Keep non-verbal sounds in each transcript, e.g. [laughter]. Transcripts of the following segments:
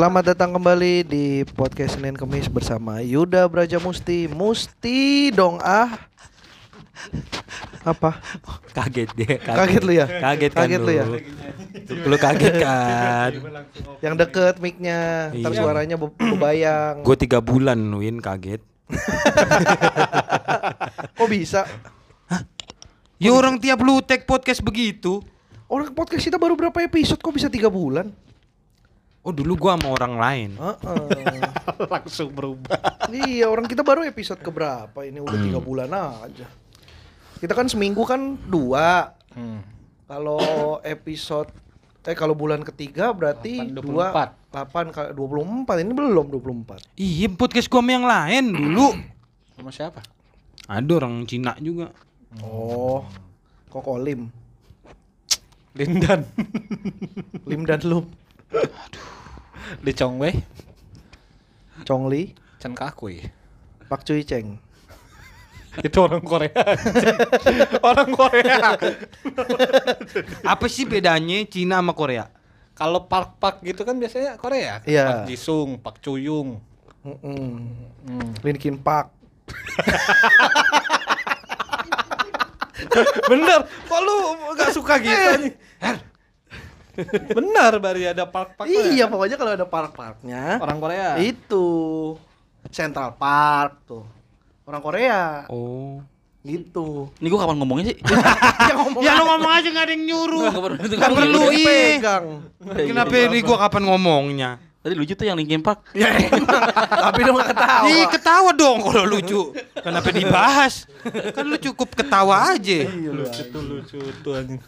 Selamat datang kembali di podcast Senin Kemis bersama Yuda Braja Musti. Musti dong ah. Apa? Kaget dia. Kaget lu ya? Kaget kan Kaget lu ya? Lu kaget kan? Yang deket mic-nya, ntar Iya. suaranya be- bebayang. Gue tiga bulan Win kaget. [laughs] Kok bisa? Ya orang tiap lu tag podcast begitu. Orang podcast kita baru berapa episode kok bisa tiga bulan? Oh dulu gua sama orang lain. Heeh. [laughs] langsung berubah. iya, orang kita baru episode keberapa ini udah tiga bulan aja. Kita kan seminggu kan dua. Hmm. Kalau episode eh kalau bulan ketiga berarti 8, dua 8 kali 24 ini belum 24. Iya podcast gua sama yang lain dulu. Sama siapa? Ada orang Cina juga. Oh. Koko Lim. Lindan. Lim dan Lum. Di Chongwei. Chongli, Chan Kakui. Pak Cui Cheng. Itu orang Korea. orang Korea. Apa sih bedanya Cina sama Korea? Kalau park-park gitu kan biasanya Korea. Iya. Park Jisung, Park Chuyung. Mm-mm. Hmm. Linkin Park. [laughs] Bener. Kok lu gak suka gitu anjing? [laughs] Bener Bari ada park-park Iya, pokoknya kalau ada park-parknya Orang Korea. itu Central Park tuh. Orang Korea Oh. gitu. Ini gua kapan ngomongnya sih? [laughs] ya ngomong Ya lu ngomong aja gak ada yang nyuruh. Nggak perlu- itu Gak perlu iya. dipegang. Kenapa ini gua kapan ngomongnya? Tadi lucu tuh yang Linkin Park. Ya emang, [laughs] tapi dong gak ketawa. Ih ketawa dong kalau lucu. Kenapa dibahas? Kan lu cukup ketawa aja. lucu tuh lucu tuh anjing.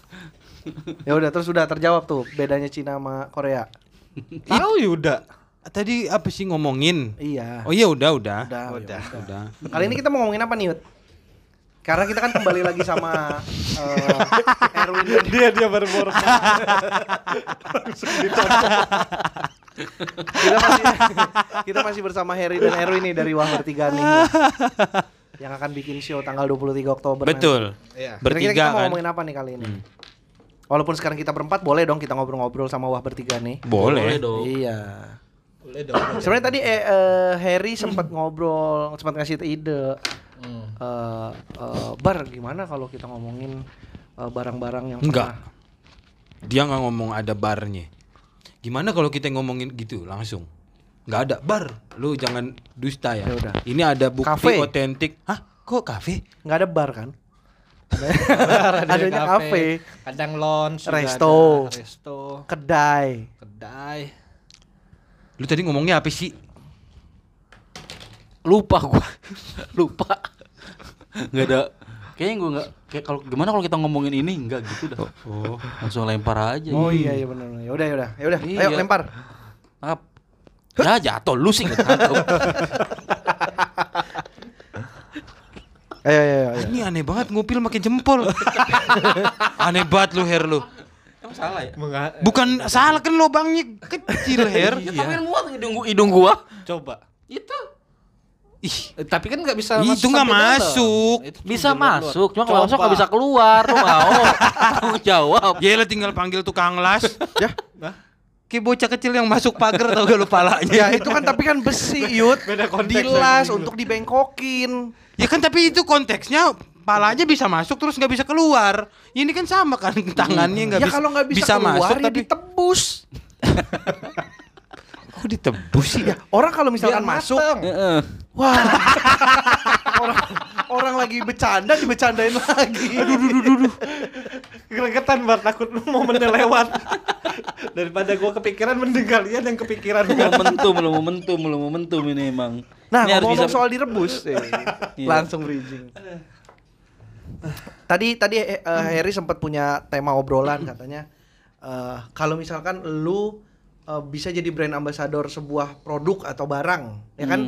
[laughs] Ya udah terus udah terjawab tuh bedanya Cina sama Korea. [laughs] Tahu Yuda. Tadi apa sih ngomongin? Iya. Oh iya udah udah. Udah, udah. Udah. Kali ini kita mau ngomongin apa nih, Yud? Karena kita kan kembali lagi sama eh, [laughs] Erwin dan Dia dia baru. kita masih kita masih bersama Harry dan Erwin nih dari Wah Bertiga nih. yang akan bikin show tanggal 23 Oktober. Betul. Iya. Bertiga kita mau kan. ngomongin apa nih kali ini? Walaupun sekarang kita berempat, boleh dong kita ngobrol-ngobrol sama Wah Bertiga nih. Boleh. dong. Iya. Boleh dong. Sebenarnya tadi eh, eh, Harry sempat ngobrol, sempat ngasih ide. Hmm. eh eh, bar gimana kalau kita ngomongin eh, barang-barang yang Enggak. pernah Dia nggak ngomong ada barnya. Gimana kalau kita ngomongin gitu langsung? Nggak ada bar. Lu jangan dusta ya. Ya udah. Ini ada bukti otentik. Hah? Kok kafe? nggak ada bar kan? [laughs] Adanya kafe, kadang lounge, Resto. ada. resto, kedai. kedai. Lu tadi ngomongnya apa sih? Lupa gua. [laughs] Lupa. Enggak ada Kayaknya gua enggak kayak kalau gimana kalau kita ngomongin ini enggak gitu dah. Oh. Langsung lempar aja. Oh iya iya benar. Ya udah ya udah. Ya udah. Ayo Iya. lempar. Tangkap. Ya jatuh lu sih enggak [laughs] ayo ayo. ayo. Ini aneh banget ngupil makin jempol. [laughs] aneh banget lu Her lu. Emang salah ya? Menga- Bukan salah kan lubangnya kecil Her. Ya tapi muat hidung gua, hidung gua. Coba. Itu Ih, Eh, tapi kan nggak bisa Itu masuk nggak sampai dalam. masuk. Itu bisa masuk, cuma kalau masuk nggak bisa keluar. Lu mau? [laughs] Mau jawab. ya tinggal panggil tukang las. Ya. Hah? Kayak bocah kecil yang masuk pagar tau gak lu palanya. Ya itu kan tapi kan besi, Yud. [laughs] Beda konteks Dilas lagi. untuk dibengkokin. Ya kan tapi itu konteksnya palanya bisa masuk terus nggak bisa keluar. Ini kan sama kan [laughs] tangannya nggak ya bisa kalau nggak bisa, keluar masuk ya tapi ditebus. [laughs] kok ditebus sih ya? Orang kalau misalkan Biar masuk, wah. orang orang lagi bercanda dibecandain lagi. Aduh, duh, duh, duh. Gregetan bar takut momennya lewat. [laughs] Daripada gua kepikiran mending kalian yang kepikiran Belum momentum, belum momentum, belum momentum ini emang. Nah, ini harus ngomong bisa soal direbus, eh, [laughs] Iya. langsung bridging. Tadi tadi eh, Harry sempat punya tema obrolan [laughs] katanya eh, kalau misalkan lu eh, bisa jadi brand ambassador sebuah produk atau barang, ya kan?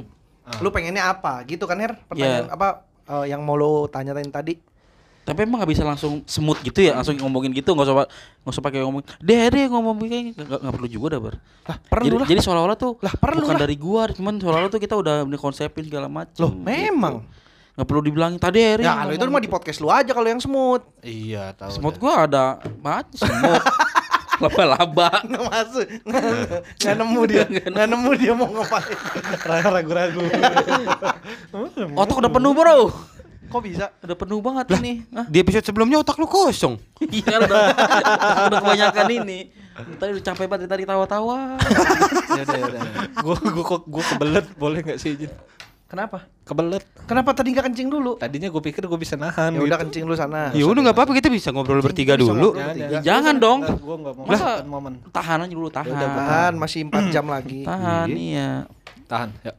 Lu pengennya apa? Gitu kan, Her? Pertanyaan Iya. apa eh, yang mau lu tanyain tadi? Tapi emang gak bisa langsung semut gitu ya, langsung ngomongin gitu, nggak usah nggak usah pakai ngomong. Deh deh ngomong kayak nggak nggak perlu juga dah bar. Lah, perlu jadi, lah. jadi seolah-olah tuh Lah, perlu bukan lah. dari gua, cuman seolah-olah tuh kita udah konsepin segala macam. Loh, memang. Nggak perlu dibilangin tadi Eri. Ya, kalau itu mah di podcast lu aja kalau yang smooth. Iya, tahu. Semut gua ada banget [laughs] semut. Laba-laba. [laughs] Nggak masuk. Nggak nemu dia. [laughs] Nggak nemu dia mau ngapain. Ragu-ragu. Otak udah penuh, Bro. Kok bisa? Udah penuh banget ini. Hah? Di episode sebelumnya otak lu kosong. Iya kan udah, udah kebanyakan ini. Tadi udah capek banget dari tadi tawa-tawa. ya udah ya udah. Gua gua kok gua kebelet boleh nggak sih izin? Kenapa? Kebelet. Kenapa tadi nggak kencing dulu? Tadinya gue pikir gue bisa nahan. Ya udah gitu. kencing lu sana. Ya udah nggak apa-apa kita bisa ngobrol bertiga bisa dulu. ngobrol. Jangan, Tiga. Jangan dong. Gue nggak mau Masa- makan momen. Tahan aja dulu, tahan. Tahan, masih 4 jam lagi. Tahan, iya. Tahan. Ya.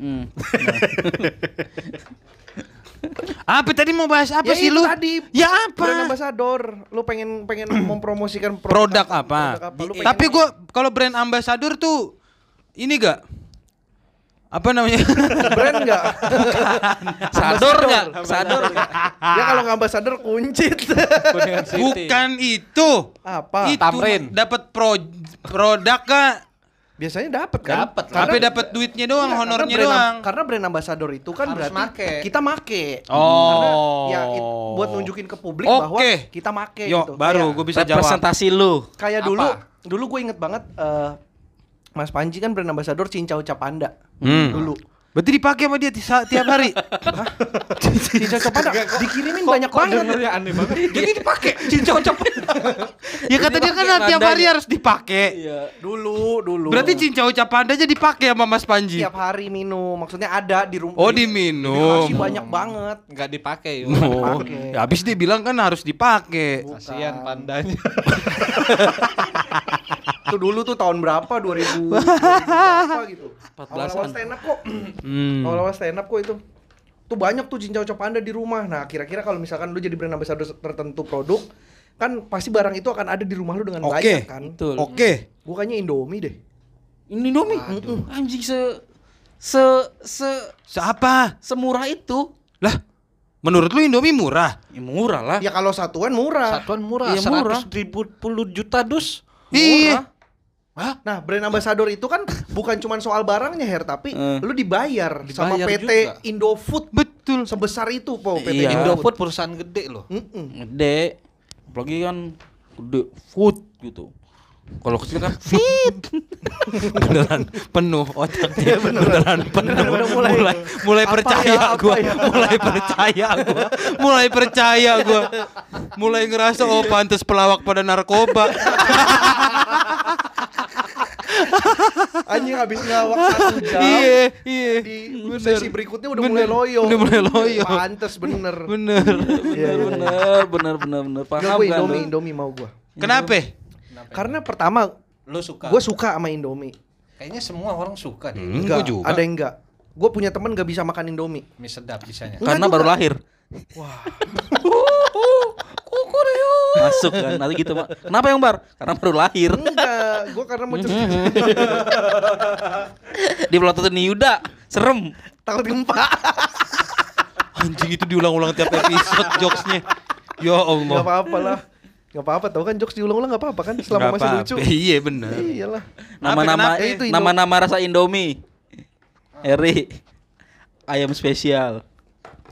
Mm. [laughs] Apa tadi mau bahas apa ya sih lu? tadi. Ya Brand apa? ambassador. Lu pengen pengen [clears throat] mempromosikan Produk apa? Produk apa? Lu pengen- Tapi gua kalau brand ambassador tuh ini gak? Apa namanya? [laughs] brand enggak? Sador enggak? Sador nggak? ya kalau nggak ambassador kuncit. Bukan itu. apa? Itu Tamrin. dapat pro produk kak. Biasanya dapat kan? Dapet. Karena- Tapi dapat duitnya doang, Iya, honornya karena brand, doang. Karena brand ambassador itu kan Harus berarti make. kita make. Oh. Karena ya it- buat nunjukin ke publik Oke. bahwa kita make Yo, gitu. baru Kayak- gue bisa jawab. Representasi lu. Kayak Apa? dulu, dulu gue inget banget eh, Mas Panji kan brand ambassador Cincau Capanda. Hmm. Dulu. Berarti dipakai sama dia tiap hari. [laughs] Cincau Capanda dikirimin banyak Kok banget. dengernya aneh banget. [laughs] Jadi dipakai [laughs] cincau cepet. ya kata dia kan tiap hari harus dipakai. Iya, dulu, dulu. Berarti cincau capanda aja dipakai sama Mas Panji. tiap hari minum. Maksudnya ada di rumah. Oh, diminum. Dikasih banyak banget. Enggak dipakai. Oh, Dipakai. ya habis dia bilang kan harus dipakai. Kasihan pandanya. Itu dulu tuh tahun berapa? 2000 [laughs] berapa gitu. 14-an. Awal-awal stand up kok. Hmm. Awal-awal stand up kok itu. Tuh banyak tuh cincau capanda di rumah. Nah, kira-kira kalau misalkan lu jadi brand ambassador tertentu produk, kan pasti barang itu akan ada di rumah lu dengan Oke. banyak kan. Oke. Gua kayaknya Indomie deh. Ini Indomie. Anjing se se se Siapa? semurah itu. Lah, menurut lu Indomie murah? Ya, murah lah. Ya kalau satuan murah. Satuan murah. Iya, murah. 100 ribu puluh juta dus. Iya. Nah, brand ambassador itu kan bukan cuma soal barangnya, Her, tapi Eh. lu dibayar, sama Dibayar PT juga. Indofood Betul. sebesar itu, Po, PT Iya. Indofood perusahaan gede loh. Mm-mm. Gede. Apalagi kan gede food gitu. Kalau kecil kan fit. [laughs] beneran penuh otaknya beneran, penuh Udah mulai- mulai mulai percaya ya, gua ya? mulai percaya gua mulai percaya gua mulai ngerasa oh pantas pelawak pada narkoba [laughs] Anjing habis ngawak satu jam. iya iya Di Bener. sesi berikutnya udah Bener. mulai loyo. udah mulai loyo Pantes bener. bener Iya, iya. bener bener bener bener Enggak, paham gue kan Indomie? Indomie mau gua. kenapa Karena pertama Lu suka. gue suka sama Indomie. Kayaknya semua orang suka deh. Hmm, Enggak, juga. ada yang enggak. Gue punya temen gak bisa makan Indomie. Mie sedap bisanya. Karena baru lahir. Wah. [laughs] Masuk kan nanti gitu, Pak. Kenapa yang Bar? Karena baru lahir. Enggak, gue karena mau cepet Di pelototin Yuda. Serem. takut gempa. anjing itu diulang-ulang tiap episode jokesnya ya Gak Allah apa-apa lah. Gak apa-apa tau kan jokes diulang-ulang gak apa-apa kan selama Nggak masih apa-apa. lucu. iya bener Iyalah. Nama-nama? Eh, itu nama-nama rasa Indomie. Eri. Ayam spesial.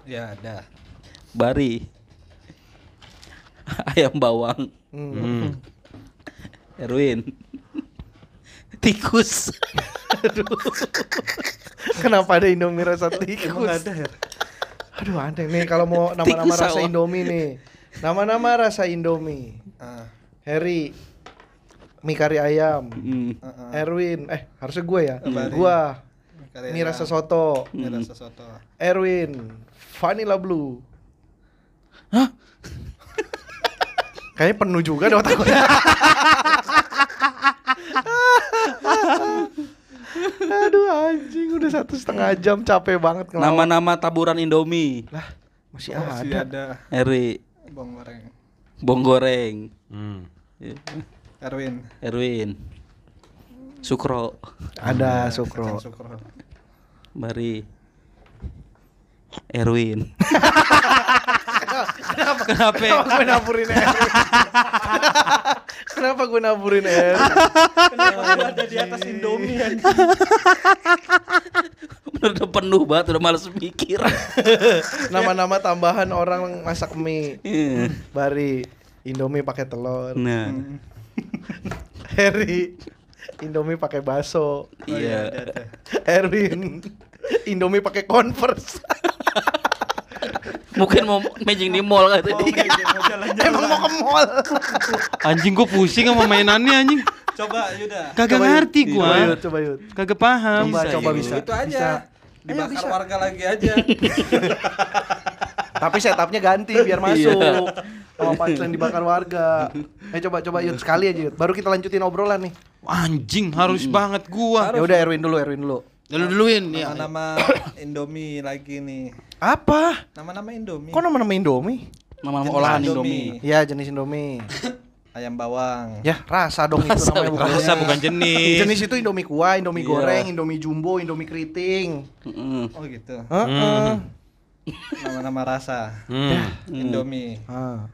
Ya ada. Bari. [laughs] Ayam bawang. Hmm. Hmm. [laughs] Erwin. Tikus. [laughs] Kenapa ada Indomie rasa tikus? Emang ada ya? Aduh aneh nih kalau mau nama-nama rasa. Indomie nih. Nama-nama rasa Indomie. Ah, Harry. Mie kari ayam. Hmm. ah, ah. Erwin. Eh harusnya gue ya. Gua. Karya Mie rasa soto. Mie rasa soto. Erwin. Vanilla blue. Hah? Kayaknya penuh juga deh otak gue. Aduh anjing udah satu setengah jam capek banget. Nama-nama taburan Indomie. Lah masih Oh, Masih ada. ada Eri. bawang goreng. Bong goreng. Hmm. Erwin. Erwin. Sukro. Ada Sukro. sukro. Bari. Erwin. [laughs] kenapa Kenapa gue naburin Erwin? Kenapa gue naburin Erwin? Kenapa ada di atas Indomie anjing? Bener udah penuh banget, udah males mikir. Nama-nama tambahan orang masak mie. Iya. Bari Indomie pakai telur. nah, Harry Indomie pakai bakso. Iya. Erwin Indomie pakai Converse. Mungkin mau maging di mall kan tadi. [laughs] Emang mau ke mall. Anjing gua pusing sama mainannya anjing. Coba Yuda. Kagak Coba, Yud. ngerti Coba gua. yuk, coba yuk. Kagak paham. Coba, coba Yud. bisa. Itu aja. Bisa. Dibakar bisa. warga lagi aja. [laughs] Tapi setupnya ganti biar masuk. Sama punchline dibakar warga. Eh coba coba yuk sekali aja yuk. Baru kita lanjutin obrolan nih. Anjing harus banget gua. Ya udah Erwin dulu, Erwin dulu. Lu duluin ya. Nama-nama Indomie lagi nih. Apa? Nama-nama Indomie. Kok nama-nama Indomie? Nama-nama olahan Indomie. Indomie. Ya jenis Indomie. [coughs] Ayam bawang. Ya rasa dong itu Rasa, namanya bukan Rasa bukan jenis. [laughs] Jenis itu Indomie kuah, Indomie Iya. goreng, Indomie jumbo, Indomie keriting. Mm-mm. Oh gitu. Heeh. Nama-nama rasa. Hmm. Indomie. Ah.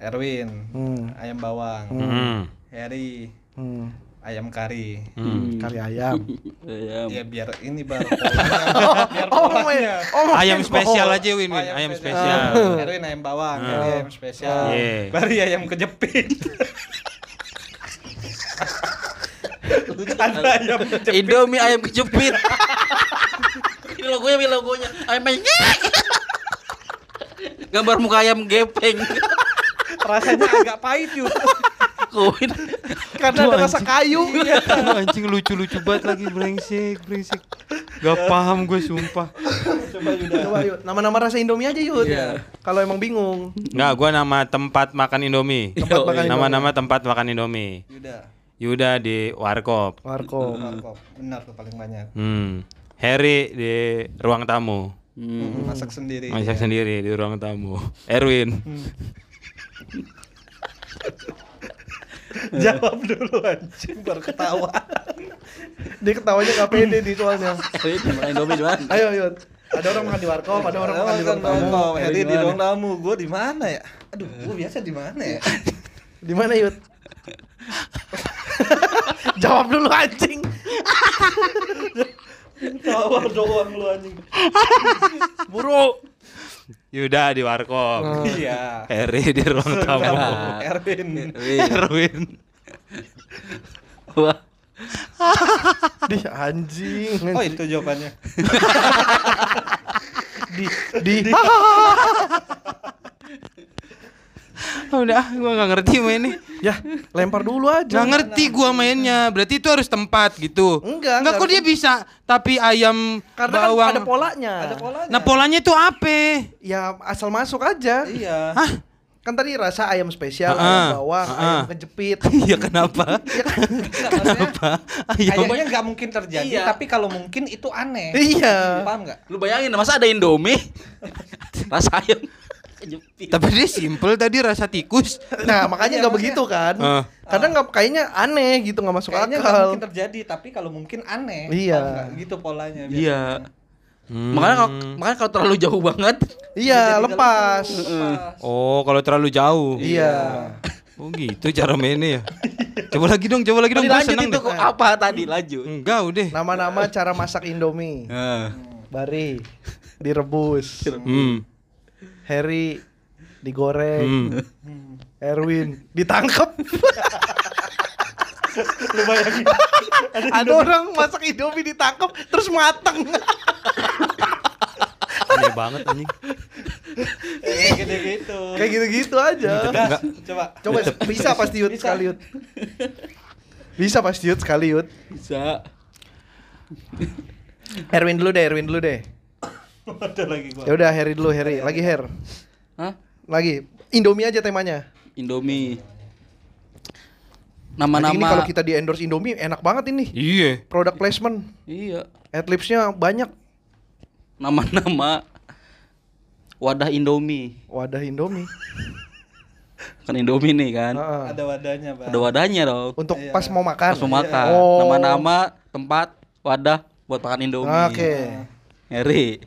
Erwin. Hmm. Ayam bawang. Hmm. Harry. Hmm. Ayam kari. Hmm. Kari ayam. Ayam. Ya biar ini bar [laughs] polanya. biar Oh, polanya. oh, Ayam main spesial bola. aja Win, Win. Oh, Ayam spesial. Erwin ayam bawang, Ah. Harry ayam spesial. Iya. Bari ayam kejepit. Ada ayam kejepit. Indomie ayam kejepit. ini logonya, ini logonya. Ayam ayam. [laughs] Gambar muka ayam gepeng. Rasanya agak pahit yuk. Koin. Karena ada rasa kayu. [laughs] Aduh, anjing lucu-lucu banget lagi brengsek, brengsek. Gak paham gue sumpah. Coba Yuda. Coba yuk, nama-nama rasa Indomie aja yuk. Iya. Kalau emang bingung. Enggak, gua nama tempat makan Indomie. Tempat makan Indomie. Nama-nama tempat makan Indomie. Yuda. Yuda di Warkop. Warkop. Warkop. Benar tuh paling banyak. Hmm. Harry di ruang tamu. Hmm. Masak sendiri. Masak sendiri di ruang tamu. Erwin. [laughs] Jawab dulu anjing baru ketawa. Dia ketawanya gak pede di soalnya. Ini makan Indomie di mana? Ayo yuk. Ada orang makan di warkop, ada orang makan di ruang tamu. Harry di ruang tamu. Gue di mana ya? Aduh, gue biasa di mana ya? [laughs] Di mana yuk? [laughs] Jawab dulu anjing. [laughs] Tawa doang lu anjing. Buru. Yuda di Warkop. Iya. Harry di ruang tamu. Erwin. Erwin. Wah. Di anjing. Oh itu jawabannya. Di di Oh, udah, ah, gua nggak ngerti mainnya. Ya, lempar dulu aja. Nggak ngerti gua mainnya. Berarti itu harus tempat gitu. Enggak, Enggak kok dia bisa tapi ayam Karena bawang. kan ada polanya. Ada polanya. Nah, polanya itu apa? Ya asal masuk aja. Iya. Hah? Kan tadi rasa ayam spesial, Ah, ayam bawang, ah, ayam kejepit. [laughs] Iya kenapa? [laughs] Ya kan? [laughs] kenapa? Ayam Kayaknya nggak mungkin terjadi, Iya. tapi kalau mungkin itu aneh. Iya. Paham nggak? Lu bayangin masa ada Indomie? Rasa ayam kejepit. Tapi dia simple tadi rasa tikus. Nah, makanya Iya, nggak begitu kan? Ah. Karena nggak kayaknya aneh gitu nggak masuk Kayaknya akal. mungkin terjadi, tapi kalau mungkin aneh. Iya. Gitu polanya. Iya. Hmm. Makanya kalau makanya kalau terlalu jauh banget, Iya, lepas. lepas. Oh, kalau terlalu jauh. Iya. Oh gitu cara mainnya ya. Coba lagi dong, coba lagi dong. Lanjut seneng itu deh. kok apa tadi lanjut. Enggak udah. Nama-nama cara masak Indomie. Nah. Bari direbus. Hmm. Harry digoreng. Hmm. [laughs] Erwin ditangkap. [laughs] Lu bayangin. Ada orang masak Indomie ditangkap terus mateng. [laughs] Aneh banget anjing. Kayak gitu-gitu. Kayak gitu-gitu aja. Coba. Coba bisa pasti Yud Bisa. sekali Yud. Bisa pasti Yud sekali Yud. Bisa. Erwin dulu deh, Erwin dulu deh. [laughs] Ada lagi gua. Ya udah Harry dulu, Harry. Lagi Her. Hah? Lagi. Indomie aja temanya. Indomie. Nah, ini Nama-nama kalau kita di endorse Indomie enak banget ini. Iya. Product placement. Iya. Adlibsnya banyak. Nama-nama wadah Indomie. Wadah Indomie. [laughs] Kan Indomie nih kan. Heeh. Ada wadahnya, Bang. Ada wadahnya dong. Untuk Iya. pas mau makan. Pas mau makan. Oh. Nama-nama tempat wadah buat makan Indomie. Oke. Harry.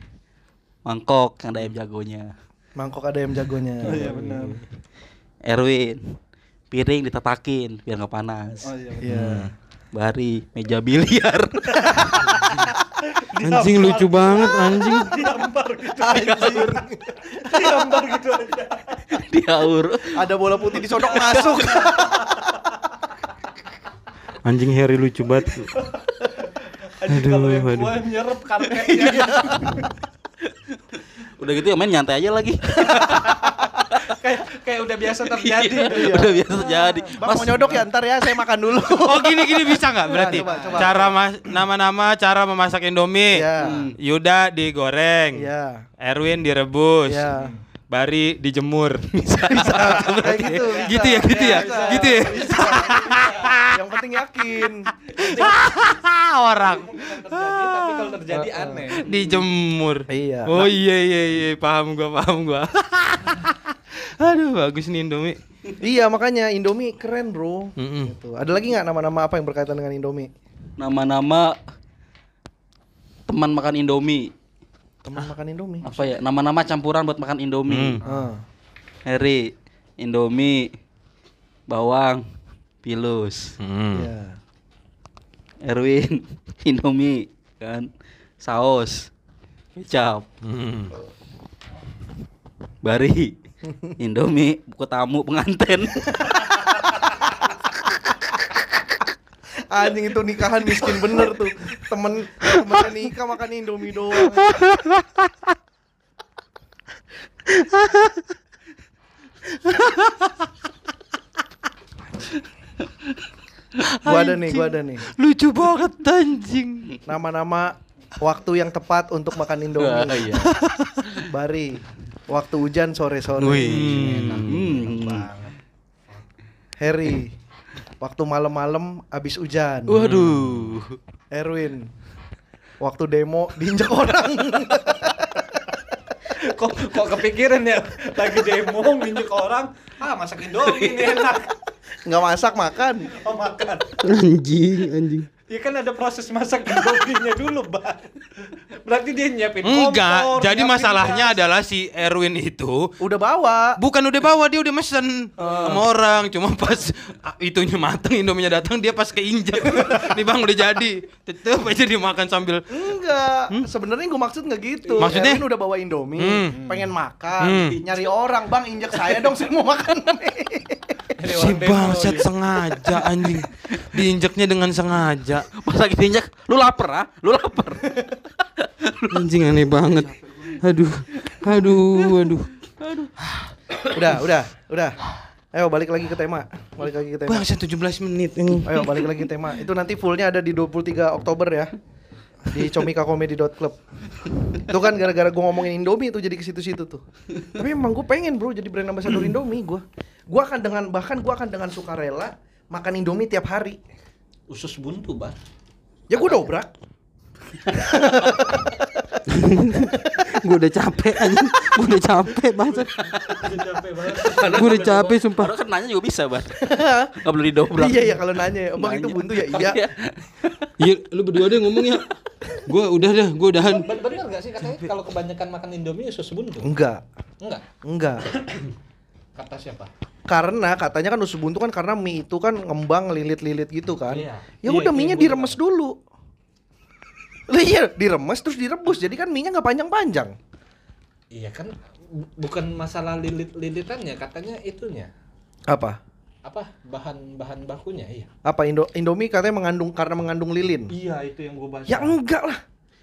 Mangkok yang ada ayam jagonya. Mangkok ada ayam jagonya. Oh [laughs] iya benar. Erwin. Piring ditatakin biar nggak panas. Oh iya. benar. Iya. Bari meja biliar. [laughs] Anjing lucu banget anjing. [laughs] Diambar gitu. Anjir. Diambar gitu aja. Diaur. Ada bola putih disodok masuk. Anjing Harry lucu banget. Anjing kalau yang aduh. gua nyerep karpetnya Udah gitu ya main nyantai aja lagi. [laughs] kayak kayak udah biasa terjadi. Udah biasa terjadi. Bang mau nyodok ya ntar ya saya makan dulu. [laughs] Oh gini gini bisa nggak berarti? Coba, coba. Cara mas- nama-nama cara memasak Indomie. Iya. Yuda digoreng. Iya. Erwin direbus. Iya. Bari dijemur. [laughs] Bisa. Kayak gitu. bisa. gitu ya, gitu ya. Bisa. Gitu ya. Bisa. Yang penting yakin. [laughs] Orang terjadi tapi kalau terjadi aneh. dijemur. Iya. Oh iya iya iya, paham gua, paham gua. [laughs] Aduh, bagus nih Indomie. Iya makanya Indomie keren bro. Mm-mm. Gitu. Ada lagi nggak nama-nama apa yang berkaitan dengan Indomie? Nama-nama teman makan Indomie. Teman makan Indomie. Apa ya? Nama-nama campuran buat makan Indomie. Hmm. Ah. Harry, Indomie, bawang, pilus. Hmm. Iya. Erwin, [laughs] Indomie, kan, saus, kecap, Hmm. Bari, [laughs] Indomie, buku tamu pengantin. [laughs] Anjing itu nikahan miskin bener tuh. Temen temennya nikah makan Indomie doang. gua ada nih, gua ada nih. Lucu banget anjing. Nama-nama waktu yang tepat untuk makan Indomie. Wah, iya. Bari, waktu hujan sore-sore. Wih. Hmm. Harry, waktu malam-malam abis hujan. Waduh. Erwin, waktu demo diinjek [laughs] orang. kok kok kepikiran ya lagi demo nginjek orang ah masak indomie ini enak Nggak masak makan. oh makan Anjing, anjing. Ya kan ada proses masak indominya dulu bang berarti dia nyiapin Enggak, kompor, jadi masalahnya gas. adalah si Erwin itu Udah bawa. bukan udah bawa dia udah mesen sama orang cuma pas itunya mateng Indominya datang dia pas keinjak [laughs] nih bang udah jadi tetep aja dimakan sambil Enggak, sebenarnya gue maksud nggak gitu. Hmm? Maksudnya? Erwin udah bawa Indomie, Hmm. pengen makan, Hmm. nyari orang, bang injek saya dong, saya mau makan. Si bangsat iya. sengaja anjing diinjaknya dengan sengaja Pas lagi diinjak, lu lapar ah? Lu lapar. [laughs] anjing aneh banget aduh aduh aduh udah, udah, udah. Ayo balik lagi ke tema, balik lagi ke tema. bangsat 17 menit ini Ayo balik lagi ke tema. Itu nanti fullnya ada di 23 Oktober ya. Di comikakomedi.club. Itu kan gara-gara gue ngomongin Indomie itu jadi ke situ-situ tuh. Tapi emang gue pengen bro jadi brand ambassador [clears throat] Indomie gue. Gue akan dengan bahkan gue akan dengan sukarela makan Indomie tiap hari. usus buntu bang Ya gue dobrak. [laughs] [laughs] gue udah capek anjing. Gue udah capek banget. Gue udah capek sumpah. Padahal kan nanya juga bisa, Bang. [laughs] Enggak perlu didobrak. iya ya kalau nanya, ya, bang itu buntu ya? Iya. iya. Lu berdua deh ngomong ya. Gue udah dah gue udahan. Ben- bener gak sih katanya? Kalau kebanyakan makan indomie usus buntu? Enggak, enggak? Enggak. [coughs] kata siapa? Karena katanya kan usus buntu kan karena mie itu kan ngembang lilit-lilit gitu kan. Iya. Ya Iya, udah itu mie-nya yang gua diremes dulu. Lah iya, diremes terus direbus. Jadi kan mie-nya nggak panjang-panjang. iya kan bu- bukan masalah lilit lilitannya katanya itunya Apa? apa bahan bahan bakunya iya Apa Indo Indomie katanya mengandung karena mengandung lilin. iya itu yang gue bahas Ya enggak lah.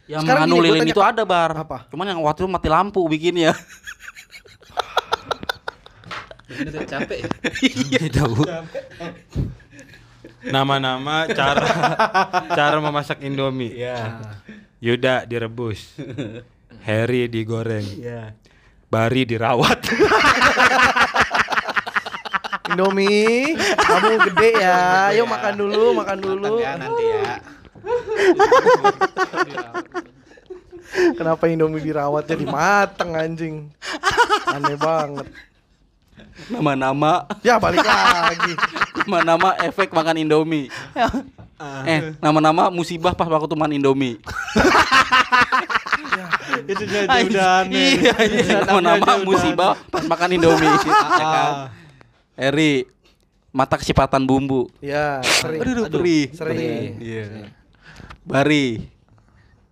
Yang Sekarang mengandung lilin tanya- itu ada, Bar. Apa? Cuman yang waktu itu mati lampu bikinnya. bener capek ya [laughs] Iya tahu. Nama-nama cara [laughs] cara memasak Indomie. iya Yuda direbus. Harry digoreng. iya Bari dirawat. [laughs] Indomie, kamu gede ya. Yuk makan dulu, makan dulu. ya nanti ya [laughs] Kenapa Indomie dirawat jadi mateng anjing? Aneh banget. Nama-nama Ya balik lagi. nama-nama efek makan Indomie. eh, nama-nama musibah pas waktu makan Indomie. itu jadi udah aneh Iya, iya. Nama-nama musibah pas makan Indomie. ya kan? Eri mata kecepatan bumbu. Ya, sering. Aduh, perih. Sering. Iya. Bari.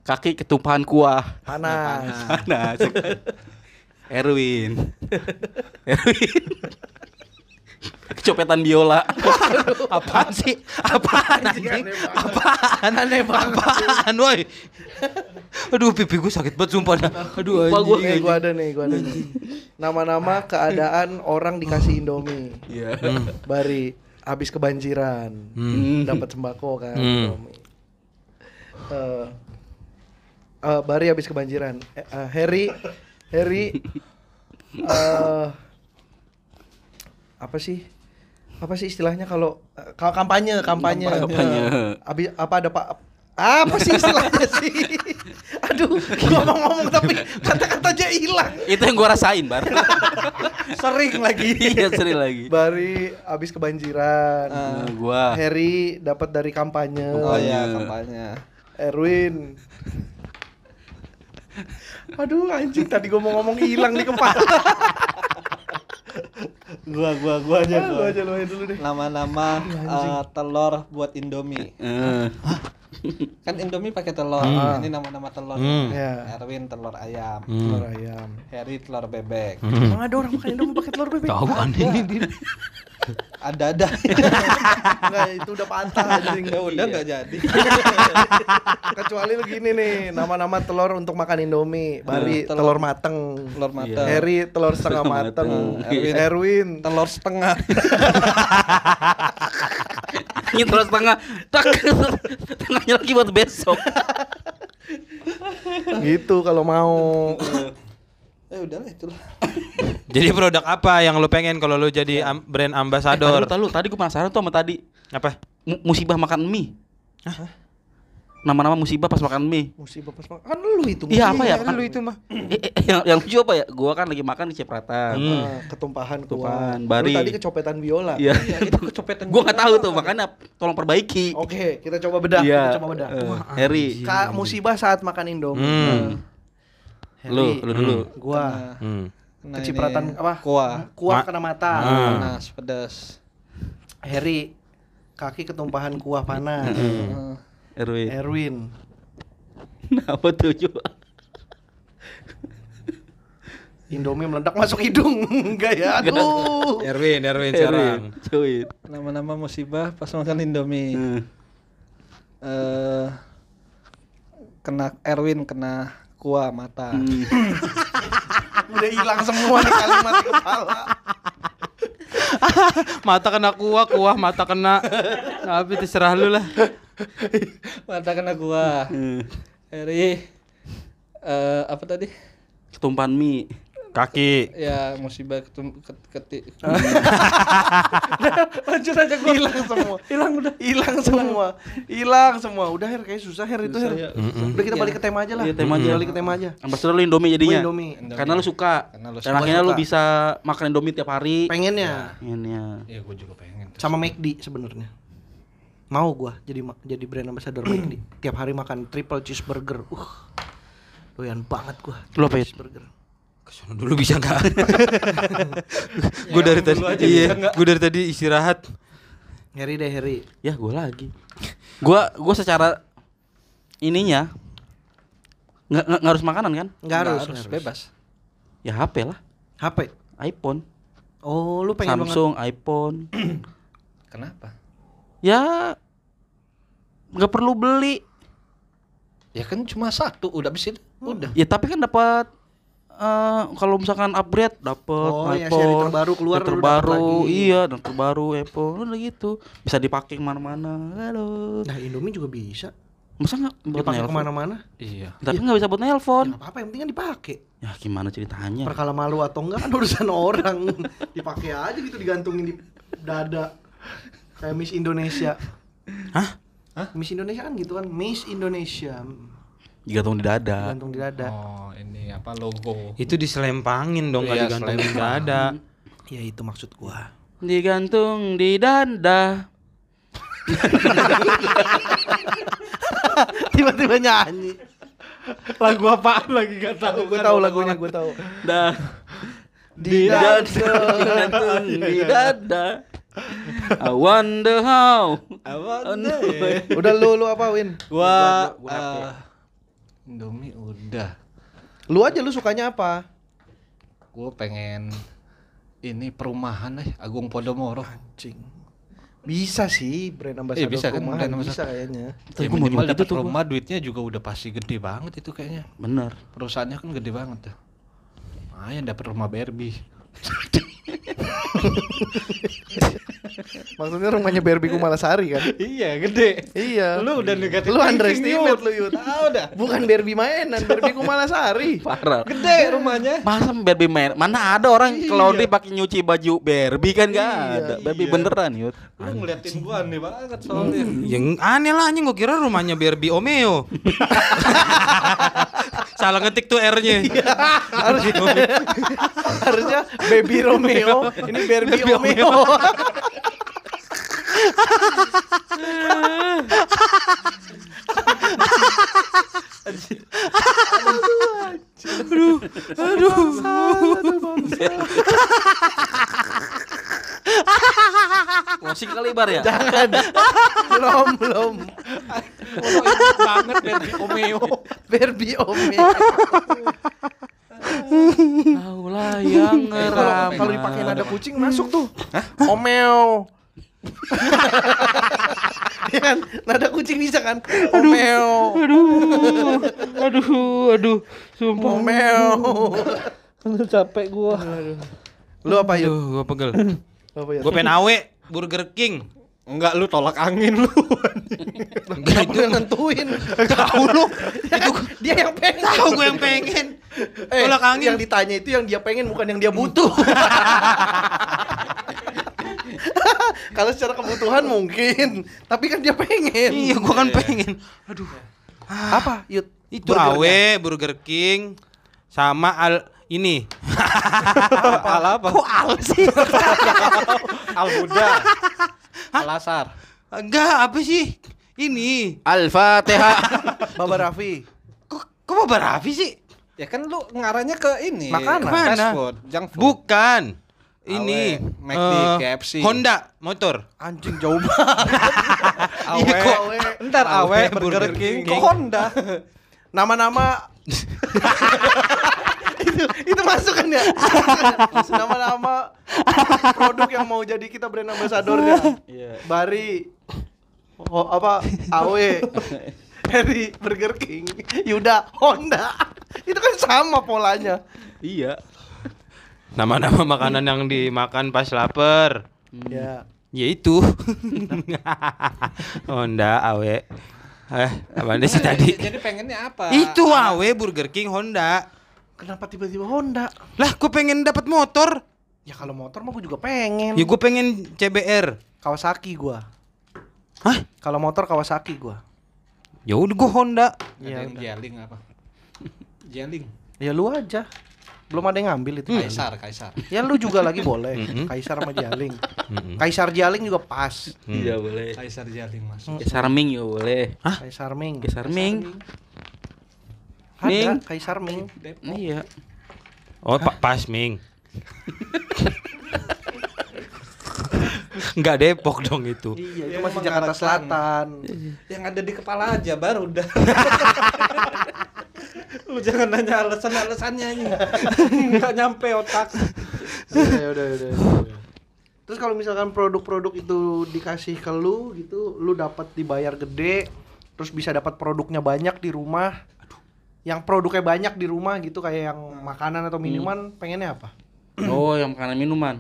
Kaki ketumpahan kuah. Panas. Panas. Erwin. [laughs] Erwin. Copetan biola. Apaan sih? Apaan anjing? Apaan? Aneh banget. Apaan, woi? Aduh, pipi gue sakit banget sumpah dah. Aduh, Lupa gua. anjing. Nih gua ada nih, gua ada nih. Nama-nama keadaan orang dikasih Indomie. Iya. Bari habis kebanjiran. Dapat sembako kan Hmm. Indomie. Eh, eh, Bari habis kebanjiran. Eh, eh, Harry Harry eh apa sih? Apa sih istilahnya kalau eh, kalau kampanye, kampanye. Kampanye. Habis apa ada Pak apa sih istilahnya sih? [laughs] Aduh, gua mau ngomong tapi kata-katanya hilang. Itu yang gua rasain, Bar. [laughs] Sering lagi. Iya, sering lagi. Bari habis kebanjiran. Nah, gua Harry dapat dari kampanye. Oh iya, kampanye. Erwin. Aduh anjing tadi gua mau ngomong hilang di kepala. Gua gua gua aja gua. aja lu aja dulu deh. Nama-nama eh, telur buat Indomie. Eh, Kan Indomie pakai telur. Ini nama-nama telur. Hmm. Ya. Erwin telur ayam. Telur ayam. Harry telur bebek. Emang ada orang makan Indomie pakai telur bebek? Tahu aneh ini dia. Ada-ada. [laughs] Enggak, itu udah patah anjing. ya udah nggak jadi. [laughs] Kecuali lu gini nih, nama-nama telur untuk makan Indomie. Bari Telur. telur mateng. Telur mata. Harry telur setengah Setengah mateng. mateng. Erwin, Erwin Telur setengah. [laughs] ini terus tengah. Tak. Tengahnya lagi buat besok. gitu kalau mau. Eh udah lah itulah. [laughs] Jadi produk apa yang lu pengen kalau lu jadi am- brand Eh, ambassador? tadi, tadi, tadi gua penasaran tuh sama tadi. Apa? Mu- musibah makan mie. Nama-nama musibah pas makan mie. Musibah pas makan. Kan lu itu. Iya apa ya? Iya, lu itu mah. Eh, eh, eh, yang, yang lucu apa ya? Gua kan lagi makan di cipratan. Hmm. Ah, ketumpahan Ketumpahan, kuah. Bari. Lu tadi kecopetan biola. Iya. itu kecopetan. Gua nggak tahu tuh, makanya tolong perbaiki. Oke, kita coba bedah. Iya. Kita coba bedah. Eh, Harry. Ka musibah saat makan Indomie. Hmm. Harry, Lu, lu dulu. Gua Hmm. Nah, kecipratan ini apa? Kuah. Kuah Ma- kena mata. Ah. Panas, pedas. Harry kaki ketumpahan kuah panas. Eh, Erwin. Erwin Apa tuh coba? Indomie meledak masuk hidung. [laughs] Enggak ya? Aduh. Erwin, Erwin sekarang. Cuy. Nama-nama musibah pas makan Indomie. Hmm. Eh kena Erwin kena kuah mata. Hmm. [laughs] Udah hilang semua nih kalimat di kepala. [laughs] Mata kena kuah, kuah mata kena. Tapi terserah lu lah. Mata kena kuah. Hmm. Harry eh apa tadi? Ketumpahan mie. Kaki. Ya musibah ketum ket, keti. [laughs] Lanjut aja gua. Hilang semua. Hilang udah. Hilang semua. Hilang semua. Udah Her kayak susah Her itu Her. Udah kita balik ke tema aja lah. Iya, tema aja. Balik ke tema aja. Ambasador lu Indomie jadinya. Gua Indomie. Karena lu suka. Karena lu Dan suka. akhirnya lu bisa makan Indomie tiap hari. Pengennya Pengennya. Ya gue juga pengen. sama McD sebenarnya. Mau gua jadi jadi brand ambassador McD. [clears throat] Tiap hari makan triple cheeseburger. Uh. Doyan banget gua. Lu apa, Yud? Cheeseburger. Ke sana dulu bisa nggak? [laughs] gue dari tadi, iya, gue dari tadi istirahat. Harry deh Harry. Ya gue lagi. Gua gua secara ininya nggak nggak nggak harus makanan kan? Enggak harus, harus nggak harus. bebas. Ya HP lah, HP. iPhone, Oh, lu pengen banget. Samsung, iPhone. [clears throat] Kenapa? ya nggak perlu beli. Ya kan cuma satu udah habis itu. Udah. Ya tapi kan dapat eh kalau misalkan upgrade dapat Oh, ya, iPhone terbaru keluar, terbaru lagi. iya dan terbaru iPhone udah gitu bisa dipakai ke mana-mana halo Nah, Indomie juga bisa. masa nggak buat Dipakai ke mana-mana. Iya. tapi nggak bisa buat nelpon Ya, apa-apa, yang penting kan dipakai. ya gimana ceritanya Perkala malu atau enggak kan urusan [laughs] orang. dipakai aja gitu digantungin di dada. Kayak Miss Indonesia. Hah? Miss Indonesia kan gitu kan, Miss Indonesia. Digantung di dada Digantung di dada. Oh, ini apa logo? Itu diselempangin dong, nggak Iya, digantungin selempang. dada. [laughs] Ya itu maksud gua. digantung di dada [laughs] Tiba-tiba nyanyi. Lagu apaan lagi gak tahu. Gua tahu lagunya, gua tahu. dah Di dada digantung [laughs] di dada I wonder how Apa? Udah lu lu apa Win? Gua, Gua- gua rap eh, Indomie udah. Lu aja lu sukanya apa? Gue pengen ini perumahan eh Agung Podomoro. Anjing. Bisa sih brand ambassador Iya, bisa kan, perumahan, brand bisa kayaknya. Tapi Ya, gua mau minimal dapat itu tuh gua. rumah duitnya juga udah pasti gede banget itu kayaknya. Bener. Perusahaannya kan gede banget tuh. Lumayan dapat rumah Barbie. [laughs] Maksudnya rumahnya Barbie Kumalasari kan? [laughs] iya, gede. iya. Lu udah negatif Lu underestimate lu Yud. Tahu dah. Bukan Barbie mainan, Barbie Kumalasari. [laughs] Parah. Gede rumahnya. Masa Barbie main? Mana ada orang ke laundry pakai nyuci baju Barbie kan gak ada. Barbie iya. beneran yud. Lu ngeliatin gua aneh banget soalnya. Yang aneh lah anjing gua kira rumahnya Barbie Omeo. [laughs] Salah ngetik tuh R-nya. harusnya, harusnya Baby Romeo, ini Barbie Romeo. Closing kali bar ya? Jangan. belum, belum. banget Barbie Omeo. Barbie Omeo. Tahu lah yang Eh, Kalau ngeram. kalau dipakai nada kucing masuk tuh. Omeo. [laughs] Iya kan? Nada kucing bisa kan? Omeo. Aduh, aduh, aduh. Sumpah. Omeo. Aduh capek gua. Lu apa yuk? Aduh, gua pegel. Apa ya? Gua pengen awe Burger King. Enggak lu tolak angin lu. Enggak Siapa yang nentuin? Tahu lu. Itu dia yang pengen. Tahu gue yang pengen. Eh, Tolak angin. Yang ditanya itu yang dia pengen bukan yang dia butuh. [laughs] Kalau secara kebutuhan mungkin, tapi kan dia pengen. Iya, gua kan pengen. Aduh. Apa? Yud. Itu awe Burger King sama al ini. [laughs] Al apa? Kok al sih? [laughs] Al Buddha. Al Asar. Enggak, apa sih? Ini. Al-Fatihah. [laughs] Baba Raffi. Kok kok Baba Raffi sih? Ya kan lu ngarahnya ke ini. Makanan. Fast Mana? food, junk food. Bukan. Ini Awe, McD, eh, KFC. Honda motor. Anjing jauh banget. [laughs] Awe. Iya, kok. Ntar Awe, Awe, Burger Burger King, King. kok Honda. [laughs] Nama-nama [laughs] itu itu masuk kan ya? Nama-nama produk yang mau jadi kita brand ambassadornya. Iya. Bari oh, apa AW Harry Burger King Yuda Honda itu kan sama polanya Iya. Nama-nama makanan yang dimakan pas lapar. ya Ya itu. [laughs] Honda, Awe. Eh, apa sih tadi? Jadi pengennya apa? Itu Awe Burger King Honda. kenapa tiba-tiba Honda Lah, gue pengen dapat motor. ya kalau motor mah gue juga pengen Ya gue pengen CBR. Kawasaki gua Hah? kalau motor Kawasaki gua Ya udah gue Honda. Ada ya, yang jeling apa? [laughs] Jeling. ya lu aja belum ada yang ngambil itu Kaisar, Kaisar. ya lu juga lagi boleh Mm-mm. Kaisar sama Jaling Mm-mm. Kaisar Jaling juga pas Iya boleh. Kaisar Jeling masuk. Kaisar Ming ya boleh. Kaisar Ming Kaisar Ming. ada Ming. Kaisar Ming Iya. Oh, Pak Pasming. Enggak Depok dong itu. iya itu Ya, masih Jakarta Selatan Yang ada di kepala aja baru udah. [laughs] [laughs] Lu jangan nanya alasan-alasannya ini. Enggak [laughs] nyampe otak. ya udah udah udah. Terus kalau misalkan produk-produk itu dikasih ke lu gitu, lu dapat dibayar gede, terus bisa dapat produknya banyak di rumah. Yang produknya banyak di rumah gitu kayak yang makanan atau minuman, pengennya apa? [clears throat] Oh, yang makanan minuman.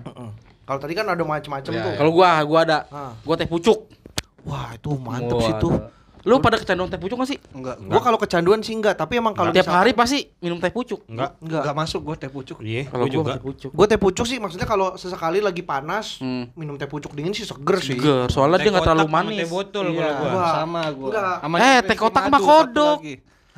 Kalau tadi kan ada macam-macam Ya, tuh. Kalau gua, gua ada. Ah. Gua teh pucuk. Wah, itu mantep Wah, sih tuh. Lu pada kecanduan teh pucuk gak sih? Enggak. Gua kalau kecanduan sih enggak, tapi emang kalau Tiap misalkan- hari pasti minum teh pucuk. Enggak. enggak. Enggak masuk gua teh pucuk. Iya, Kalau gue gua juga. teh pucuk. Gue teh pucuk sih maksudnya kalau sesekali lagi panas, Hmm. minum teh pucuk dingin sih seger sih. Seger, soalnya dia Teh nggak terlalu kotak sama manis. Teh botol Iya, kalau gua. Sama gua. Enggak. Sama Eh, teh kotak mah kodok.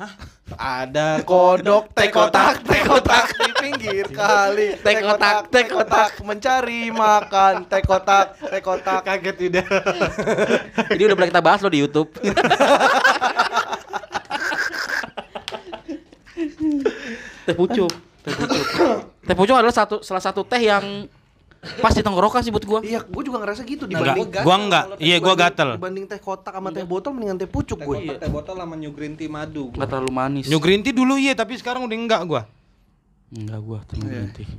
Lagi. Ada kodok teh kotak teh kotak di pinggir kali teh kotak teh kotak mencari makan teh kotak teh kotak kaget tidak. [laughs] Ini udah pernah kita bahas loh di YouTube. [laughs] teh pucuk, teh pucuk. Teh pucuk adalah satu salah satu teh yang pas di tenggorokan sih buat gua. iya gue juga ngerasa gitu Enggak, dibanding gatel gua enggak. Iya, gua gatel. dibanding teh kotak sama teh botol mendingan teh pucuk Teh gue kotak, teh botol sama new green tea madu. Enggak terlalu manis. New green tea dulu iya, tapi sekarang udah enggak gua. Enggak gua teh green tea.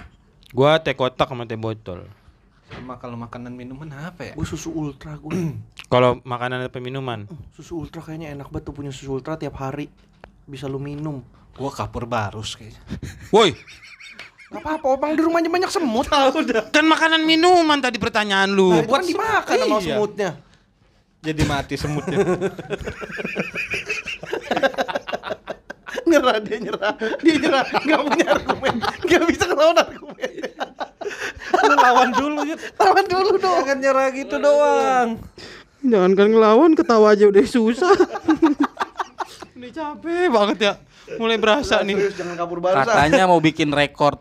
Gua teh kotak sama teh botol. Sama kalau makanan minuman apa ya? Gue susu ultra gue. [clears throat] Kalau makanan atau minuman. susu ultra kayaknya enak banget tuh punya susu ultra tiap hari. Bisa lu minum. Gua kapur barus kayaknya. Woi, Gak apa-apa, Bang di rumahnya banyak semut. Tahu udah. kan makanan minuman tadi pertanyaan lu. Buat dimakan sama Iya. semutnya. Jadi mati semutnya. [laughs] nyerah dia nyerah dia nyerah nggak punya argumen nggak bisa ngelawan argumen Lu lawan dulu ya. lawan dulu dong Jangan nyerah gitu doang. Jangan kan ngelawan ketawa aja udah susah. Ini capek banget ya. Mulai berasa nih. serius jangan kabur barusan Katanya mau bikin rekor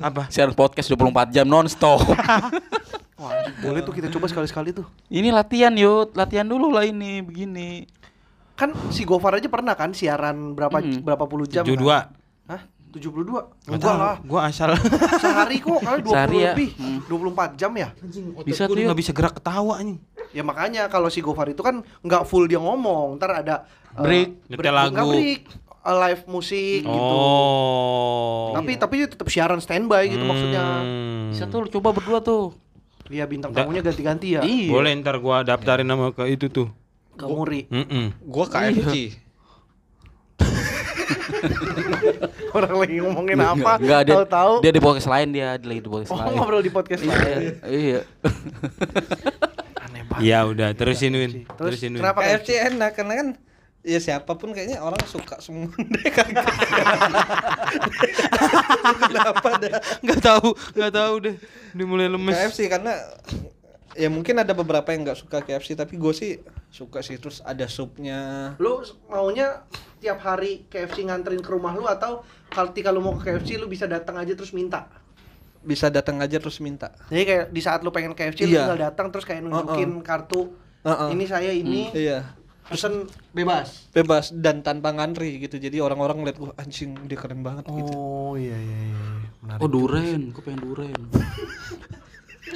Apa? siaran podcast 24 jam nonstop. [laughs] Wah, anjing, boleh tuh kita coba sekali-sekali tuh ini latihan yuk, latihan dulu lah ini begini. kan si Gofar aja pernah kan siaran berapa Hmm. berapa puluh jam Tujuh kan? dua. Hah? 72? Nggak Enggak lah Gua asal. [laughs] Sehari kok kali 20 Sehari ya. lebih Hmm. 24 jam ya Bisa Gua tuh, nggak bisa gerak ketawa nih. Ya makanya kalau si Gofar itu kan nggak full dia ngomong Ntar ada eh, Break. Nyetel lagu. break Live musik gitu Oh. Tapi tapi tetap siaran standby gitu maksudnya Hmm. Bisa tuh lu coba berdua tuh. Iya bintang tamunya ganti-ganti ya Iya. Boleh ntar gua daftarin nama ke itu tuh. Ke Muri Mm Gua KFC. Orang lagi ngomongin apa Enggak dia dia di podcast lain dia, dia lagi di podcast Oh lain. ngobrol di podcast Iya. lain Iya. [laughs] Aneh banget Ya udah, terusin Win. Terus Terusin Win. kenapa KFC enak karena kan ya siapa pun kayaknya orang suka semua [laughs] deh kagak. Kenapa dah? Nggak tahu, nggak tahu deh. Udah mulai lemes. KFC karena ya mungkin ada beberapa yang nggak suka KFC tapi gue sih suka sih terus ada supnya Lu maunya tiap hari KFC nganterin ke rumah lu atau kalau ketika lu mau ke KFC lu bisa datang aja terus minta? bisa datang aja terus minta Jadi kayak di saat lu pengen KFC lu Iya. tinggal datang terus kayak nunjukin kartu Uh-uh. ini saya ini iya pesen bebas. bebas dan tanpa ngantri gitu jadi orang-orang ngeliat gue anjing dia keren banget gitu Oh iya iya iya. Menarik. Oh duren, gue pengen duren.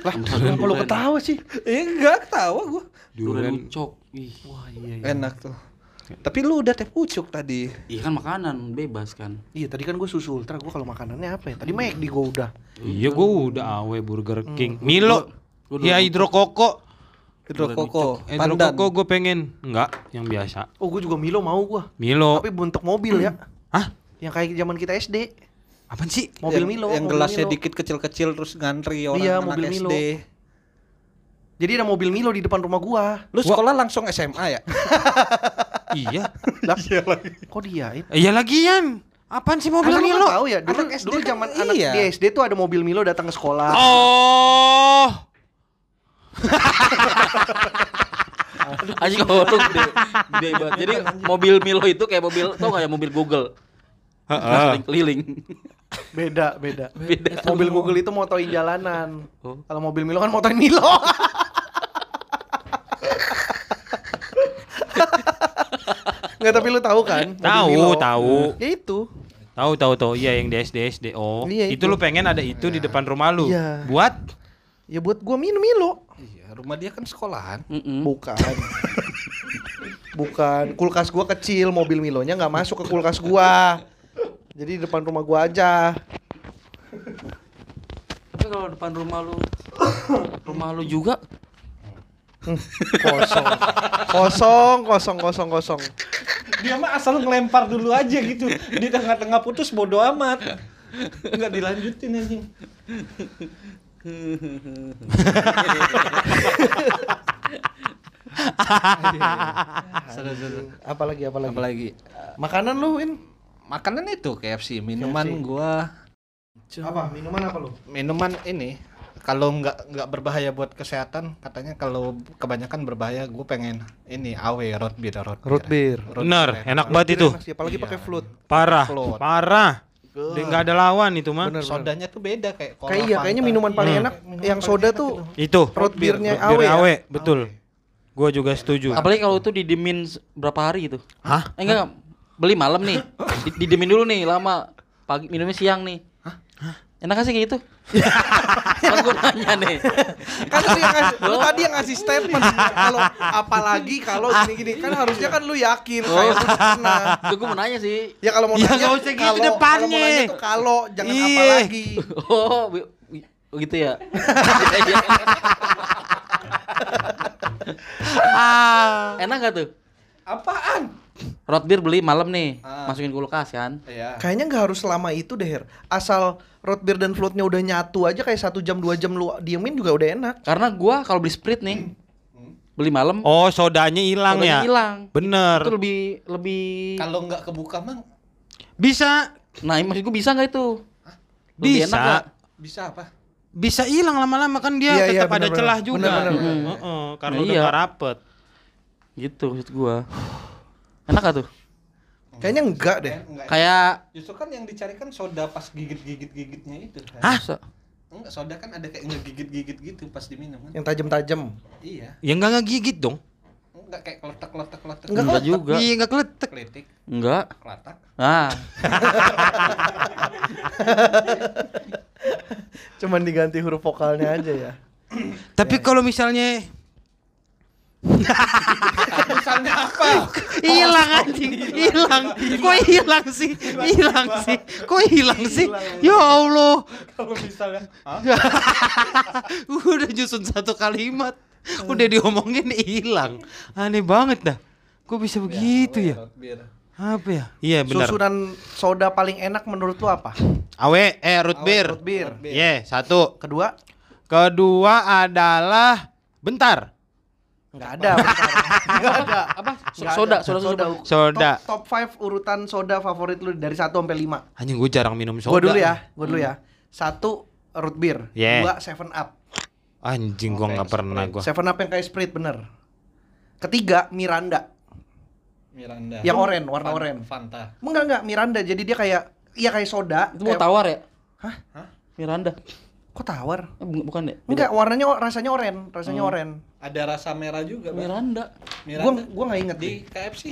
Lah, kenapa lu ketawa sih? eh enggak ketawa gue Duren ucok. Ih. Wah iya iya. enak tuh tapi lu udah teh pucuk tadi Iya kan makanan bebas kan. Iya tadi kan gue susu ultra gue kalau makanannya apa ya? Tadi McD gue udah. Iya, gua udah awe Burger King. Milo. Gua Ya hidro koko. hidro koko Hidro pandan koko gue pengen. Enggak, yang biasa. Oh gue juga Milo mau gue. Milo. Tapi bentuk mobil ya. Hah? Yang kayak zaman kita SD. Apaan sih? Mobil yang, Milo. yang mobil gelasnya Milo. dikit kecil-kecil terus ngantri orang Iya, anak mobil SD Milo. Jadi ada mobil Milo di depan rumah gua. lu sekolah langsung SMA ya [laughs] iya. Lah, kok dia? Iya lagian. Apaan sih mobil Anak lu Milo? tahu ya, dulu, Anak SD dulu kan zaman anak iya. di SD tuh ada mobil Milo datang ke sekolah. Oh. Anjing kalau lu gede, gede banget. Jadi mobil Milo itu kayak mobil tau gak ya mobil Google. Heeh. Keliling. Beda, beda. Beda. Mobil Google itu motoin jalanan. Oh. Kalau mobil Milo kan motoin Milo. [laughs] Nggak tapi lu tahu kan? Tahu, tahu. Ya itu. Tahu tahu tahu. Iya yang di SD SD. Oh. Iya, itu itu. lu pengen ada itu di depan rumah lu. Iya. Buat Ya buat gua minum Milo. Rumah dia kan sekolahan Mm-mm. Bukan. Bukan. Kulkas gua kecil, mobil Milonya nggak masuk ke kulkas gua. Jadi di depan rumah gua aja. Tapi kalau depan rumah lu rumah lu juga Kosong. Kosong, kosong, kosong, kosong. dia mah asal ngelempar dulu aja gitu di tengah-tengah putus bodo amat nggak dilanjutin anjing [laughs] Apalagi, apalagi. apalagi Makanan lu, Win? makanan itu KFC minuman gua Apa? Minuman apa lu? minuman ini kalau nggak nggak berbahaya buat kesehatan katanya kalau kebanyakan berbahaya gue pengen ini awe root beer root beer, Root beer. Root bener, beer enak banget itu. Enak sih, apalagi pakai float. Parah. Float. Parah. Dia nggak ada lawan itu mah. Bener, bener. sodanya tuh beda kayak cola, Kayak iya, kayaknya minuman paling Hmm. enak yang soda tuh Itu. root beernya awe beer ya. awe, betul. Gua juga setuju. apalagi kalau itu didimin s- berapa hari gitu. Hah? Eh enggak, beli malam nih. Di- Didimin dulu nih lama. Pagi minumnya siang nih. Enak gak sih kayak gitu? [laughs] kan gue nanya nih. kan lu yang ngasih, lu tadi yang ngasih statement kalau apalagi kalau gini-gini kan harusnya kan lu yakin kayak lu pernah Itu gue mau nanya sih. ya kalau mau Ya, nanya nggak usah gitu depannya. kalau mau nanya tuh kalau jangan Iya. apalagi [laughs] Oh, wi- gitu ya. [laughs] Ah. Enak gak tuh? Apaan? Root beer beli malam nih, Ah. masukin kulkas kan. Iya. Kayaknya nggak harus selama itu deh, Her. Asal root beer dan floatnya udah nyatu aja kayak satu jam dua jam lu diemin juga udah enak. Karena gua kalau beli sprit nih, beli malam, Oh, sodanya hilang ya? hilang. Bener. Itu lebih lebih. Kalau nggak kebuka mang Bisa Nah, maksud gua bisa nggak itu? Lebih Bisa. enak nggak? bisa apa? bisa hilang lama-lama kan dia Iya, iya, tetap ada bener-bener. celah juga. Bener-bener. Heeh, heeh, karena Nah, udah iya. nggak rapet. Gitu maksud gua. Enak gak tuh? Kayaknya enggak deh. Eh, enggak. Kayak Justru kan yang dicari kan soda pas gigit-gigit-gigitnya itu. kan. Hah? Enggak, soda kan ada kayak ngegigit-gigit gitu pas diminum kan. Yang tajem-tajem. Iya. Ya nggak ngegigit dong. Enggak kayak keletak-keletak-keletak. Enggak enggak juga. Iya nggak keletek. Kletik, Enggak. kelatak. Ah, [laughs] Cuman diganti huruf vokalnya aja ya. Tapi kalau misalnya Misalnya apa? hilang anjing, hilang. Kok hilang sih? Hilang sih. Kok hilang sih? Ya Allah. Kalau misalnya Hah? [laughs] Udah nyusun satu kalimat. Udah diomongin hilang. Aneh banget dah. Kok bisa begitu ya? Root beer. Apa ya? Iya benar. Susunan soda paling enak menurut lu apa? Awe, eh root beer. Root beer. Iya, satu. Kedua? Kedua adalah bentar. Enggak ada. bentar. Nggak ada. apa? Soda, soda, soda. Soda. Top, top 5 urutan soda favorit lu dari 1 sampai 5. Anjing gue jarang minum soda. Gua dulu ya, gua dulu ya. Satu root beer, Yeah. dua seven up. Anjing gua nggak pernah gua. Seven up yang kayak Sprite bener. Ketiga Miranda, Miranda. yang oranye, warna oranye. Fanta. Enggak enggak Miranda, jadi dia kayak iya kayak soda. Itu mau tawar ya? Hah? Hah? Miranda. Kok tawar? Eh, bu- bukan ya? Enggak, warnanya rasanya oranye, rasanya Hmm. oranye. Ada rasa merah juga, Bang. Miranda. Gua Miranda. gua nggak inget di deh. KFC.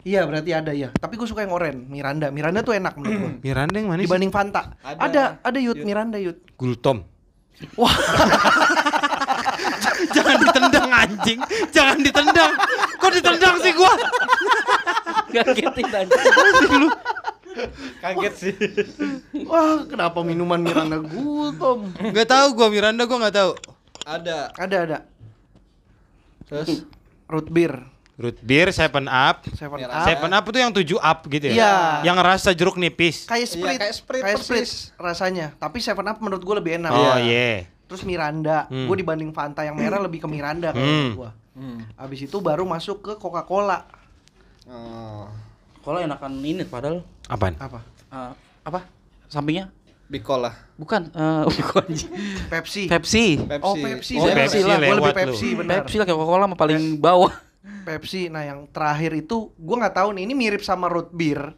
Iya, berarti ada ya. Tapi gue suka yang oranye, Miranda. Miranda tuh enak menurut gua. [clears throat] Miranda yang mana sih? Dibanding Fanta. Ada. Ada, ada Yud, Yud. Miranda Yud. Gultom. Wah. [laughs] Jangan ditendang anjing. Jangan ditendang. Kok ditendang sih gua? [laughs] Gagetin aja. [laughs] Kaget sih. Wah, kenapa minuman Miranda Gultom? Gak tahu gua Miranda gua nggak tahu. Ada. Ada, ada. Terus Root beer, Root beer, Seven Up. Seven. Up. Seven Up itu yang 7 up gitu ya? Iya. Yang rasa jeruk nipis. Kayak Iya, Sprite, kayak Sprite kayak persis. Sprite rasanya. Tapi Seven Up menurut gue lebih enak. Oh iya. Terus Miranda, Hmm. gue dibanding Fanta yang merah lebih ke Miranda kalau Hmm. menurut gue. hmm. Abis itu baru masuk ke Coca-Cola. Oh. Kalau enakan ini padahal Apaan? Apa? eh, apa? Sampingnya? Bikola. Bukan, eh bukan. Pepsi. Pepsi. Pepsi. Oh Pepsi, Oh, saya Pepsi lah. Gue lebih lewat lu. Pepsi benar. Pepsi lah kayak Coca-Cola mah paling bawah. Pepsi. Nah yang terakhir itu gue nggak tahu nih. Ini mirip sama root beer.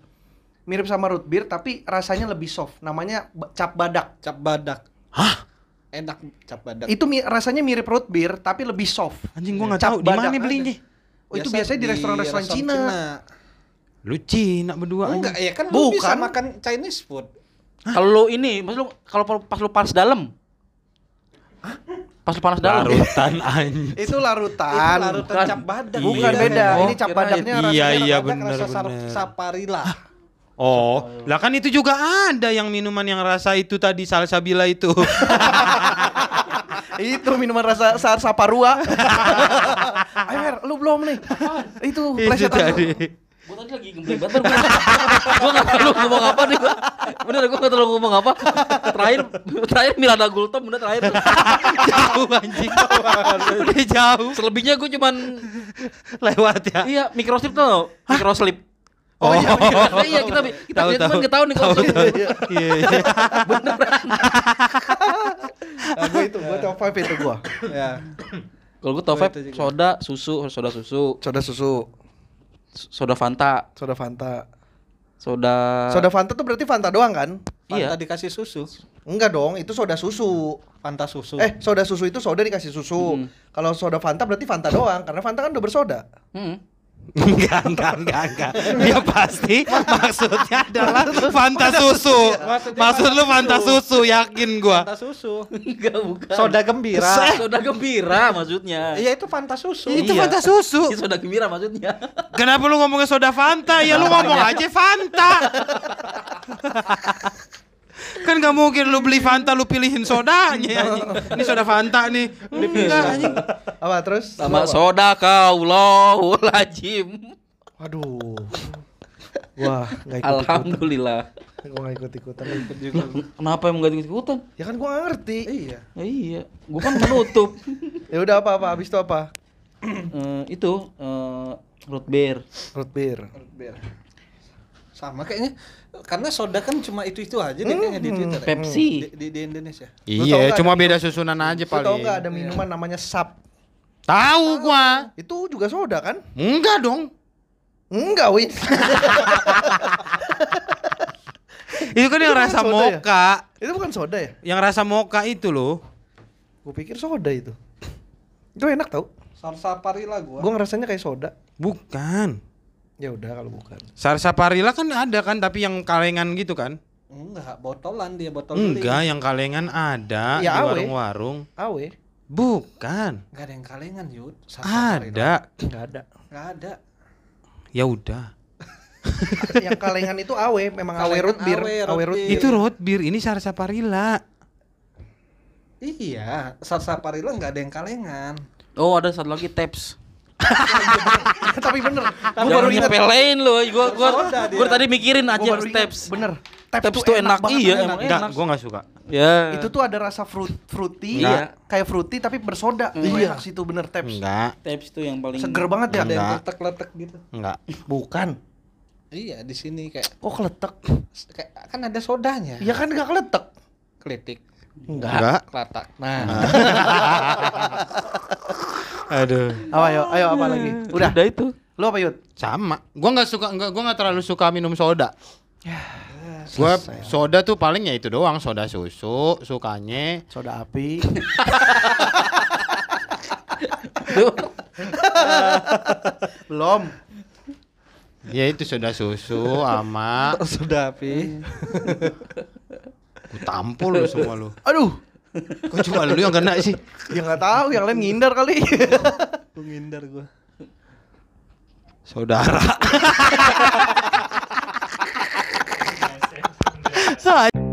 Mirip sama root beer tapi rasanya lebih soft. Namanya cap badak. Cap badak. Hah? Enak cap badak. Itu mi- rasanya mirip root beer tapi lebih soft. Anjing gua nggak tahu di mana belinya. Oh itu biasanya di restoran-restoran Cina. Lu Cina berdua Enggak, anjing. ya kan lu bisa Bukan. makan Chinese food. Kalau lu ini, maksud lu kalau pas lu panas dalam. Pas lu panas dalam. Larutan [laughs] anjing. Itu larutan. Itu larutan bukan. cap badak. Bukan Iya. beda. Oh, ini cap kirain. badaknya Iya, rasanya iya, Badak bener, rasa bener. Saparilla. Oh, lah kan itu juga ada yang minuman yang rasa itu tadi salsabila itu. [laughs] itu minuman rasa sar saparua. [laughs] Ayo lu belum nih. Itu itu tadi. Tadi lagi gembleng banget baru gua. Gua enggak tahu lu ngomong apa nih gua. Bener gua enggak tahu lu ngomong apa. Terakhir terakhir Miranda Gultom udah terakhir. jauh anjing. Udah jauh. Selebihnya gua cuman Lewat ya. iya microslip tuh. Microslip. Oh, iya, iya kita kita Tahu, kita tahu. enggak tahu nih Tahu, kalau tahu. Iya, iya. Nah, gua itu, gua top 5 itu gua. ya. Kalau gua top Oh, 5 itu juga. soda, susu, soda susu, Soda susu, soda Fanta, soda Fanta. soda Soda Fanta tuh berarti Fanta doang kan? Fanta Iya. dikasih susu. Enggak dong, itu soda susu. Fanta susu. Eh, soda susu itu soda dikasih susu. Hmm. Kalau soda Fanta berarti Fanta doang, karena Fanta kan udah bersoda. Hmm. Enggak, enggak, enggak, enggak. Dia pasti maksudnya adalah Fanta susu. Maksud lu Fanta susu, yakin gua. Fanta susu. Enggak bukan. Soda gembira. soda gembira maksudnya. Iya itu Fanta susu. Itu Iya. Fanta susu. Iya, soda gembira maksudnya. Kenapa lu ngomongnya soda Fanta? Ya lu ngomong aja Fanta. [laughs] kan gak mungkin lu beli Fanta lu pilihin sodanya [laughs] anjing. Ini soda Fanta nih. Enggak anjing. Apa terus? Sama soda kau loh [laughs] lajim. Aduh. [laughs] Wah, nggak ikut Alhamdulillah. Gue nggak ikut ikutan. Kenapa emang gak ikutan? Ya kan gue ngerti. Iya. Ya, iya, gua kan menutup. Ya udah apa apa. Habis itu apa? [clears throat] Eh, itu eh, root beer. Root beer. Biar. Sama kayaknya karena soda kan cuma itu-itu aja deh kayaknya di Twitter. ya. Pepsi. Di, di, di Indonesia. Iya, cuma beda susunan aja paling. nggak ada minuman namanya sap? Tahu gua. Itu juga soda kan? Enggak dong. Enggak, Win. [laughs] Itu kan yang rasa ya? moka. itu bukan soda ya? Yang rasa moka itu loh. Gue pikir soda itu. Itu enak tau. Sarsaparilla gua. Gue ngerasanya kayak soda. Bukan. Ya udah kalau bukan. Sarsaparilla kan ada kan tapi yang kalengan gitu kan? Enggak, botolan dia botol beli. Enggak, yang kalengan ada Ya, di warung-warung. Awe. Bukan. Enggak ada yang kalengan, Yud. Sarsaparilla. Ada. Enggak ada. Enggak ada. Ya udah. [laughs] yang kalengan itu awe, memang awe root beer. awe, root Awe root beer. beer. Itu root beer, ini sarsaparilla. Iya, sarsaparilla enggak ada yang kalengan. Oh, ada satu lagi taps. [laughs] Tapi bener. Gue baru nyepelein gua Soda dia. gua tadi mikirin aja taps. Bener. Taps, tuh enak, iya, enak. emang Enggak, enak. gua enggak suka. Ya. Itu tuh ada rasa fruit fruity, Iya. kayak fruity tapi bersoda. Iya. enak sih itu bener taps. Enggak, taps itu yang paling Seger banget ya. Ada yang Enggak. letek-letek gitu. enggak. Bukan. Iya, di sini kayak Oh keletek. kayak kan ada sodanya. Ya kan gak keletek. Kelitik, Enggak. Enggak. kelatak. [laughs] [laughs] Nah, Aduh. Apa ayo, ayo apa lagi? Udah. Udah itu. Lu apa Yud? Sama. Gua enggak suka enggak gua enggak terlalu suka minum soda. Gua soda tuh paling ya itu doang, soda susu, sukanya. Soda api. Tuh. Belum. Ya itu soda susu sama sudah api. Gua tampol lu semua lu. Aduh. Kok cuma lu yang kena sih? Ya gak tahu, yang lain ngindar kali. [laughs] Gue ngindar gua. Saudara. [laughs] Saudara.